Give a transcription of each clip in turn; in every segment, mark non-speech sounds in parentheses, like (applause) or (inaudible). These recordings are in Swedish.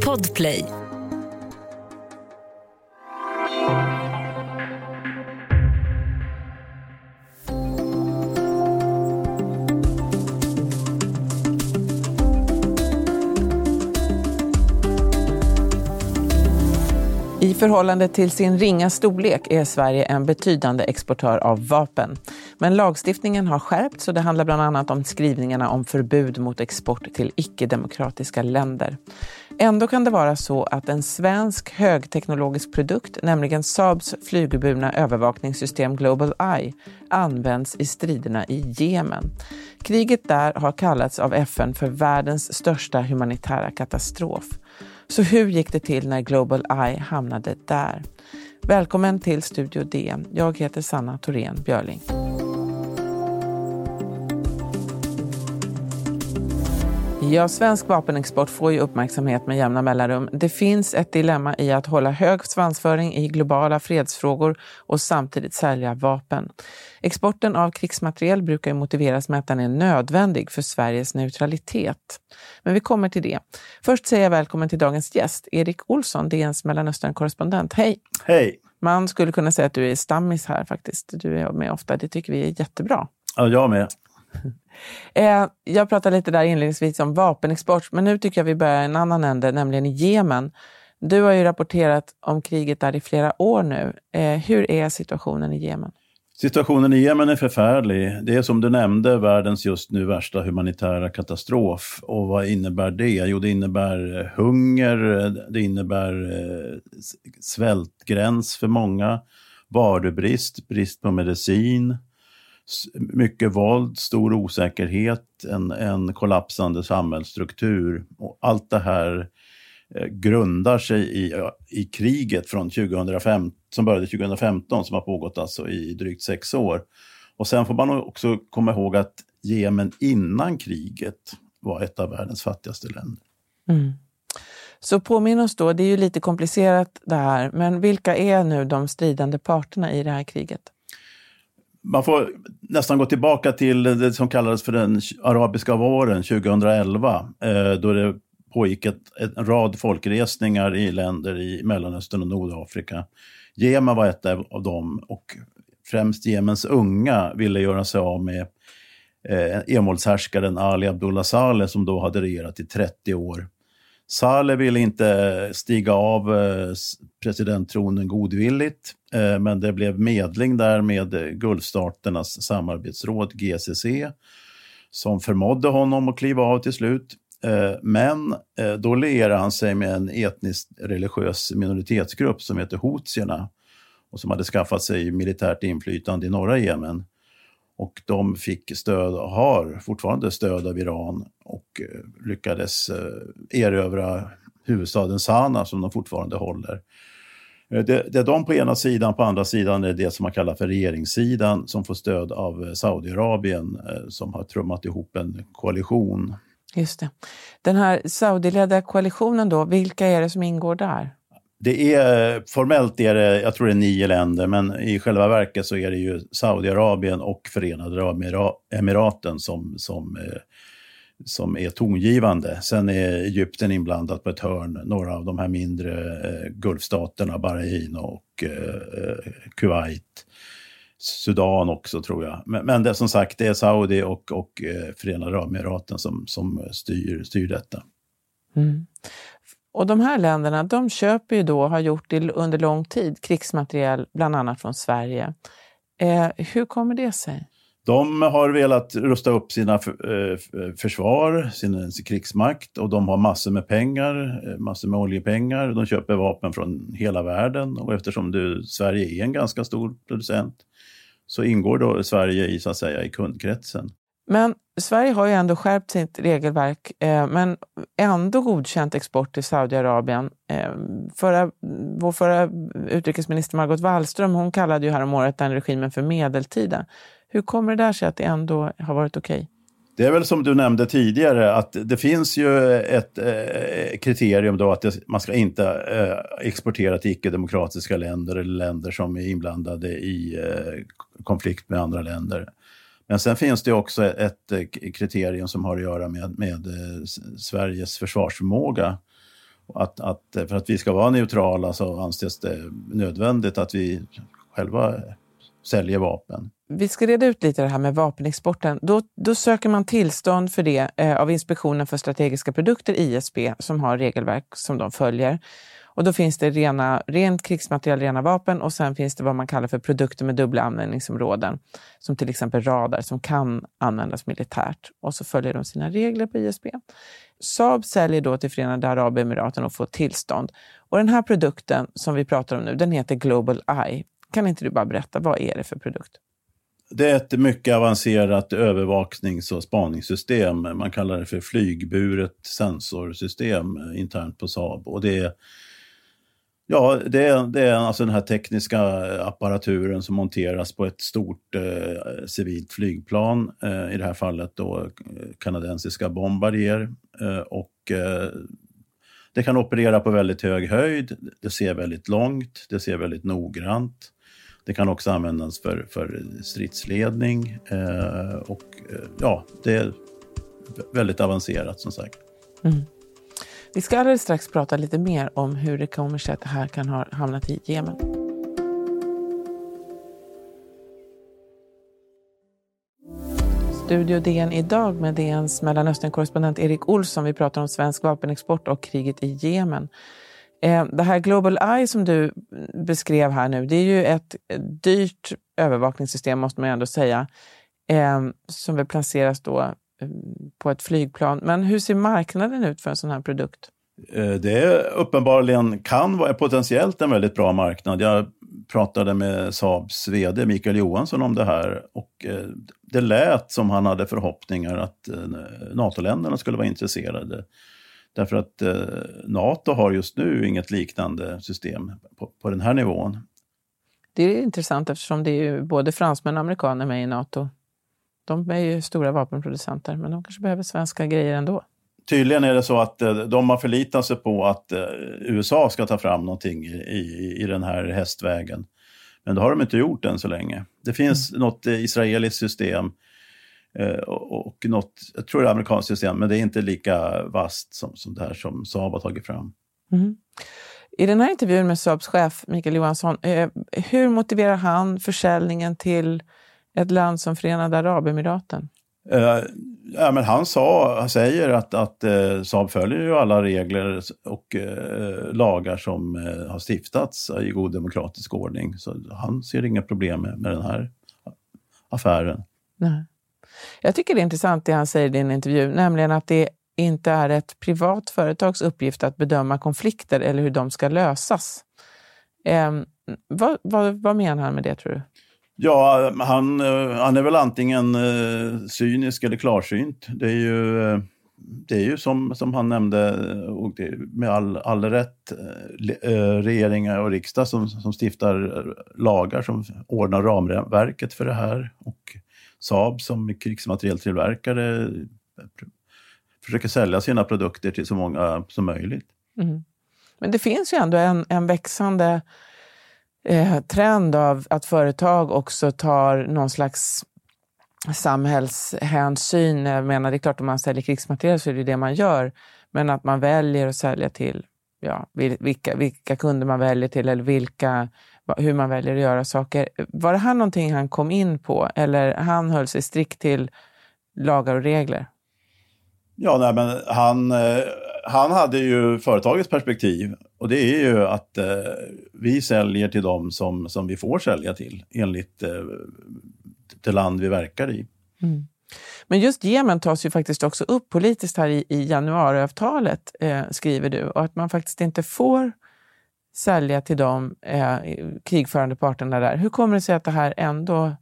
Podplay. Förhållande till sin ringa storlek är Sverige en betydande exportör av vapen. Men lagstiftningen har skärpts och det handlar bland annat om skrivningarna om förbud mot export till icke-demokratiska länder. Ändå kan det vara så att en svensk högteknologisk produkt, nämligen Saabs flygburna övervakningssystem Global Eye, används i striderna i Jemen. Kriget där har kallats av FN för världens största humanitära katastrof. Så hur gick det till när Global Eye hamnade där? Välkommen till Studio D. Jag heter Sanna Thorén Björling. Ja, svensk vapenexport får ju uppmärksamhet med jämna mellanrum. Det finns ett dilemma i att hålla hög svansföring i globala fredsfrågor och samtidigt sälja vapen. Exporten av krigsmateriel brukar motiveras med att den är nödvändig för Sveriges neutralitet. Men vi kommer till det. Först säger jag välkommen till dagens gäst, Erik Olsson, DNs Mellanöstern-korrespondent. Hej! Hej! Man skulle kunna säga att du är stammis här faktiskt. Du är med ofta, det tycker vi är jättebra. Ja, jag med. Eh, jag pratade lite där inledningsvis om vapenexport, men nu tycker jag vi börjar i en annan ände, nämligen i Jemen. Du har ju rapporterat om kriget där i flera år nu. Eh, hur är situationen i Jemen? Situationen i Jemen är förfärlig. Det är som du nämnde världens just nu värsta humanitära katastrof. Och vad innebär det? Jo, det innebär eh, hunger, eh, det innebär eh, svältgräns för många, varubrist, brist på medicin, mycket våld, stor osäkerhet, en, en kollapsande samhällsstruktur. Och allt det här eh, grundar sig i, i kriget från 2005, som började 2015, som har pågått alltså i drygt sex år. Och sen får man också komma ihåg att Jemen innan kriget var ett av världens fattigaste länder. Mm. Så påminn oss då, det är ju lite komplicerat det här, men vilka är nu de stridande parterna i det här kriget? Man får nästan gå tillbaka till det som kallades för den arabiska våren 2011, eh, då det pågick ett, en rad folkresningar i länder i Mellanöstern och Nordafrika. Jemen var ett av dem och främst Jemens unga ville göra sig av med eh, envåldshärskaren Ali Abdullah Saleh som då hade regerat i 30 år. Saleh ville inte stiga av eh, presidenttronen godvilligt, eh, men det blev medling där med Gulfstaternas samarbetsråd GCC som förmådde honom att kliva av till slut. Eh, men då lierade han sig med en etniskt religiös minoritetsgrupp som heter houthierna och som hade skaffat sig militärt inflytande i norra Jemen. Och de fick stöd, och har fortfarande stöd av Iran och eh, lyckades eh, erövra huvudstaden Sana som de fortfarande håller. Eh, det, det är de på ena sidan, på andra sidan är det som man kallar för regeringssidan som får stöd av Saudiarabien som har trummat ihop en koalition. Just det. Den här Saudiledda koalitionen då, vilka är det som ingår där? Det är, formellt är det, jag tror det är nio länder, men i själva verket så är det ju Saudiarabien och Förenade Arabemiraten som, som, eh, som är tongivande. Sen är Egypten inblandat på ett hörn, några av de här mindre eh, Gulfstaterna, Bahrain och eh, Kuwait. Sudan också tror jag. Men, men det som sagt, det är Saudi och, och Förenade Arabemiraten som, som styr, styr detta. Mm. Och de här länderna, de köper ju då, har gjort det under lång tid, krigsmateriel, bland annat från Sverige. Eh, hur kommer det sig? De har velat rusta upp sina eh, försvar, sin, krigsmakt och de har massor med pengar, eh, massor med oljepengar. De köper vapen från hela världen och eftersom du, Sverige är en ganska stor producent så ingår då Sverige i, så att säga, i kundkretsen. Men Sverige har ju ändå skärpt sitt regelverk, eh, men ändå godkänt export till Saudiarabien. Eh, förra, vår förra utrikesminister Margot Wallström hon kallade ju häromåret den regimen för medeltida. Hur kommer det där sig att det ändå har varit okej? Okay? Det är väl som du nämnde tidigare att det finns ju ett eh, kriterium då att det, man ska inte eh, exportera till icke-demokratiska länder eller länder som är inblandade i eh, konflikt med andra länder. Men sen finns det också ett eh, kriterium som har att göra med, med eh, Sveriges försvarsförmåga. Att, att, eh, för att vi ska vara neutrala så anses det nödvändigt att vi själva säljer vapen. Vi ska reda ut lite det här med vapenexporten. Då, då söker man tillstånd för det eh, av Inspektionen för strategiska produkter, ISP, som har regelverk som de följer. Och då finns det rena, rent krigsmateriel, rena vapen och sen finns det vad man kallar för produkter med dubbla användningsområden. Som till exempel radar som kan användas militärt. Och så följer de sina regler på ISP. Saab säljer då till Förenade Arabemiraten och får tillstånd. Och den här produkten som vi pratar om nu, den heter Global Eye. Kan inte du bara berätta, vad är det för produkt? Det är ett mycket avancerat övervaknings och spaningssystem. Man kallar det för flygburet sensorsystem eh, internt på Saab. Och det är, ja, det är, det är alltså den här tekniska eh, apparaturen som monteras på ett stort eh, civilt flygplan. Eh, I det här fallet då eh, kanadensiska Bombardier. Eh, och eh, det kan operera på väldigt hög höjd, det ser väldigt långt, det ser väldigt noggrant. Det kan också användas för, för stridsledning eh, och eh, ja, det är väldigt avancerat som sagt. Mm. Vi ska alldeles strax prata lite mer om hur det kommer sig att det här kan ha hamnat i Jemen. Studio DN idag med DNs mellanösternkorrespondent Erik Olsson. Vi pratar om svensk vapenexport och kriget i Jemen. Eh, det här Global Eye som du beskrev här nu, det är ju ett dyrt övervakningssystem måste man ändå säga, eh, som väl placeras då eh, på ett flygplan. Men hur ser marknaden ut för en sån här produkt? Det är uppenbarligen kan vara potentiellt en väldigt bra marknad. Jag pratade med Saabs VD Mikael Johansson om det här och det lät som han hade förhoppningar att NATO-länderna skulle vara intresserade. Därför att eh, NATO har just nu inget liknande system på, på, den här nivån. Det är intressant eftersom det är både fransmän och amerikaner med i NATO. De är ju stora vapenproducenter, men de kanske behöver svenska grejer ändå. Tydligen är det så att eh, de har förlitat sig på att eh, USA ska ta fram någonting i, i, den här hästvägen. Men det har de inte gjort än så länge. Det finns mm. något eh, israeliskt system och något, jag tror det är amerikanskt system, men det är inte lika vast som, som det här som Saab har tagit fram. Mm. I den här intervjun med Saabs chef Mikael Johansson, eh, hur motiverar han försäljningen till ett land som Förenade Arabemiraten? Uh, ja, men han, sa, han säger att, att uh, Saab följer ju alla regler och uh, lagar som uh, har stiftats i god demokratisk ordning. Så han ser inga problem med, med den här affären. Nej. Jag tycker det är intressant det han säger i din intervju, nämligen att det inte är ett privat företags uppgift att bedöma konflikter eller hur de ska lösas. Eh, vad, vad, vad menar han med det tror du? Ja, han, eh, han är väl antingen eh, cynisk eller klarsynt. Det är ju, eh, det är ju som, som han nämnde, och med all, all rätt, regeringar och riksdag som, som stiftar lagar som ordnar ramverket för det här. Och Saab som krigsmaterieltillverkare försöker sälja sina produkter till så många som möjligt. Mm. Men det finns ju ändå en, en växande eh, trend av att företag också tar någon slags samhällshänsyn. Jag menar, det är klart om man säljer krigsmateriel så är det det man gör. Men att man väljer att sälja till ja, vilka, vilka kunder man väljer till eller vilka hur man väljer att göra saker. Var det här någonting han kom in på eller han höll sig strikt till lagar och regler? Ja, nej, men han, eh, han hade ju företagets perspektiv och det är ju att eh, vi säljer till dem som, som vi får sälja till enligt eh, det land vi verkar i. Mm. Men just Jemen tas ju faktiskt också upp politiskt här i, i januariavtalet, eh, skriver du, och att man faktiskt inte får sälja till de eh, krigförande parterna där. Hur kommer det sig att det här ändå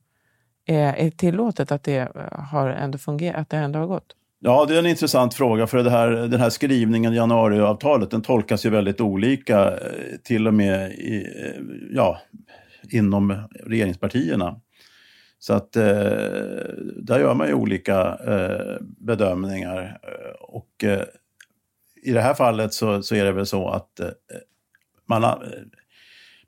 är, är tillåtet, att det eh, har ändå fungerat, att det ändå har gått? Ja, det är en intressant fråga för det här, den här skrivningen i januariavtalet den tolkas ju väldigt olika eh, till och med i, ja, inom regeringspartierna. Så att eh, där gör man ju olika eh, bedömningar. Och eh, i det här fallet så, så, är det väl så att man,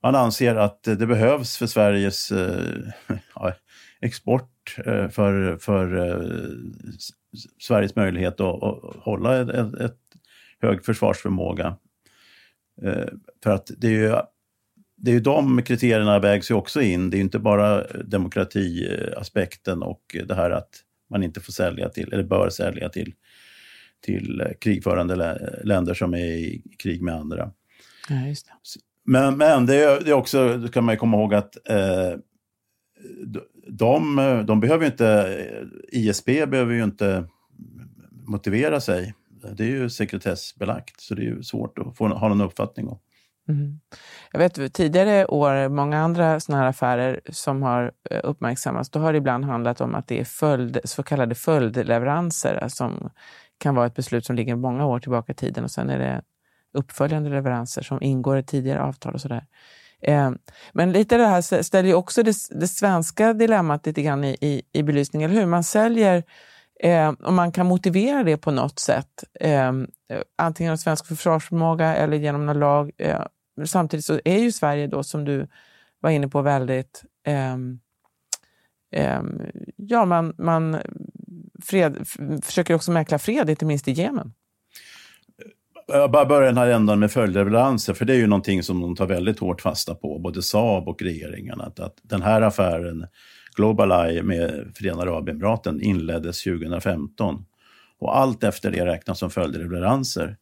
man anser att det behövs för Sveriges, eh, (laughs) export eh, för, för eh, Sveriges möjlighet att, att hålla ett, ett, ett hög försvarsförmåga. Eh, för att det är ju det är ju de kriterierna vägs ju också in. Det är inte bara demokratiaspekten och det här att man inte får sälja till, eller bör sälja till, till krigförande länder som är i krig med andra. Ja, men, men det, är, det är också, det kan man komma ihåg att eh, de, de behöver inte, ISP behöver ju inte motivera sig. Det är ju sekretessbelagt, så det är ju svårt att få, ha någon uppfattning om. Mm. Jag vet tidigare år, många andra sådana här affärer som har eh, uppmärksammats, då har det ibland handlat om att det är följd, så kallade följdleveranser som kan vara ett beslut som ligger många år tillbaka i tiden och sen är det uppföljande leveranser som ingår i tidigare avtal och sådär. Eh, men lite det här ställer ju också det, det svenska dilemmat lite grann i, i, i belysning, eller hur? Man säljer Eh, och man kan motivera det på något sätt, eh, antingen av svensk försvarsförmåga eller genom någon lag. Eh, samtidigt så är ju Sverige då, som du var inne på, väldigt... Ehm, ehm, ja, man, man fred, försöker också mäkla fred, inte minst i Jemen. Jag bara börjar den här ändan med följdleveranser, för det är ju någonting som de tar väldigt hårt fasta på, både Saab och regeringen. Att, att den här affären, Global Eye med Förenade Arabemiraten, inleddes 2015. Och allt efter det räknas som följdleveranser.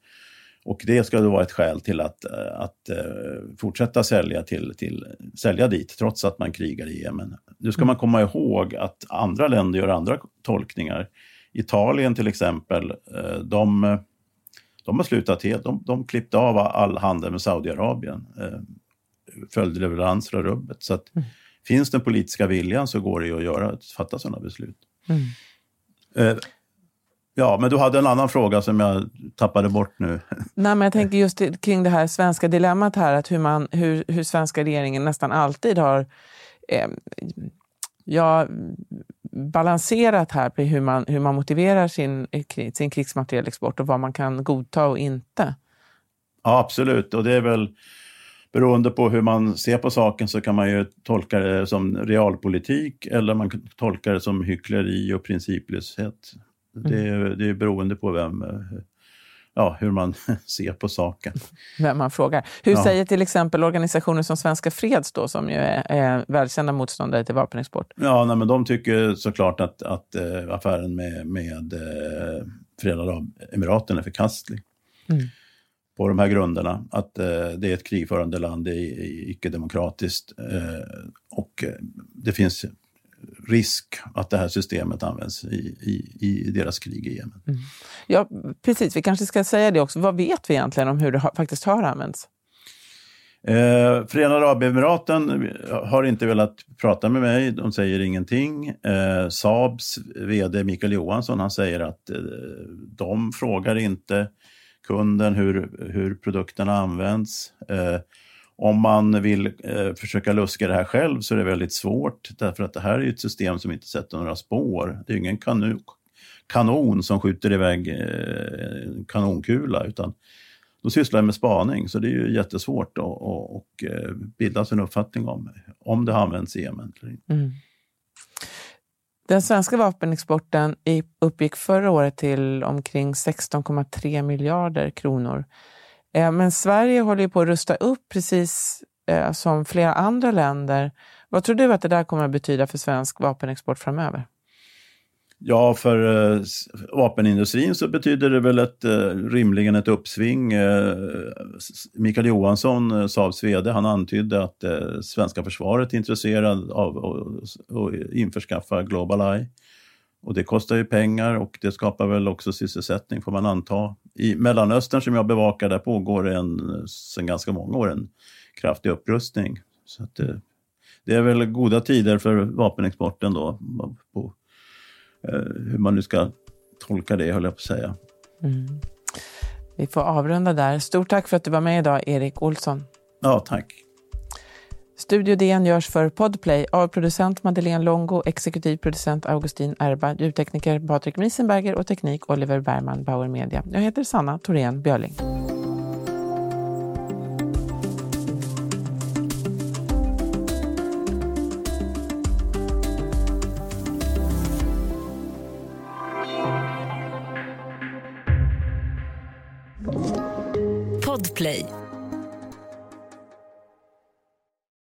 Och det ska då vara ett skäl till att, att eh, fortsätta sälja, till, till, sälja dit, trots att man krigar i Jemen. Nu ska man komma ihåg att andra länder gör andra tolkningar. Italien till exempel, eh, de, de har slutat helt. De, de klippte av all handel med Saudiarabien. Uh, följdleveranser och rubbet. Så att, mm. finns den politiska viljan så går det ju att göra, fatta sådana beslut. Mm. Ja, men du hade en annan fråga som jag tappade bort nu. (laughs) Nej, men jag tänker just kring det här svenska dilemmat här, att hur, man, hur, hur svenska regeringen nästan alltid har eh, ja, balanserat här på hur man, hur man motiverar sin, sin krigsmaterielexport och vad man kan godta och inte. Ja, absolut. Och det är väl beroende på hur man ser på saken så kan man ju tolka det som realpolitik eller man kan tolka det som hyckleri och principlöshet. Det, mm. det är beroende på vem, ja, hur man (laughs) ser på saken. Vem man frågar. Hur ja. säger till exempel organisationer som Svenska Freds då, som ju är, är välkända motståndare till vapenexport? Ja, nej, men de tycker såklart att, att äh, affären med, med äh, Förenade Arabemiraten är förkastlig. Mm. På de här grunderna, att äh, det är ett krigförande land, det är icke-demokratiskt och det finns risk att det här systemet används i, i, i deras krig i Jemen. Mm. Ja, precis. Vi kanske ska säga det också. Vad vet vi egentligen om hur det har, faktiskt har använts? Eh, Förenade Arabemiraten har inte velat prata med mig, de säger ingenting. Eh, Saabs VD Mikael Johansson han säger att eh, de frågar inte kunden hur, hur produkterna används. Eh, om man vill eh, försöka luska det här själv så är det väldigt svårt därför att det här är ett system som inte sätter några spår. Det är ingen kanu kanon som skjuter iväg eh, kanonkula utan de sysslar med spaning så det är ju jättesvårt att och, eh, och, bilda sig en uppfattning om om det har använts i Jemen eller inte. Mm. Den svenska vapenexporten uppgick förra året till omkring 16,3 miljarder kronor. Eh, men Sverige håller ju på att rusta upp precis eh, som flera andra länder. Vad tror du att det där kommer att betyda för svensk vapenexport framöver? Ja, för eh, vapenindustrin så betyder det väl ett, eh, rimligen ett uppsving. Eh, Mikael Johansson, eh, Saabs VD, han antydde att eh, svenska försvaret är intresserad av att införskaffa Global Eye. Och det kostar ju pengar och det skapar väl också sysselsättning får man anta. I Mellanöstern som jag bevakar, där pågår en, sedan ganska många år en kraftig upprustning. Så att det, det är väl goda tider för vapenexporten då, på, eh, hur man nu ska tolka det, höll jag på att säga. Mm. Vi får avrunda där. Stort tack för att du var med idag, Erik Olsson. Ja, tack. Studio DN görs för Podplay av producent Madeleine Longo, exekutiv producent Augustin Erba, ljudtekniker Patrik Miesenberger och teknik Oliver Bergman, Bauer Media. Jag heter Sanna Thorén Björling.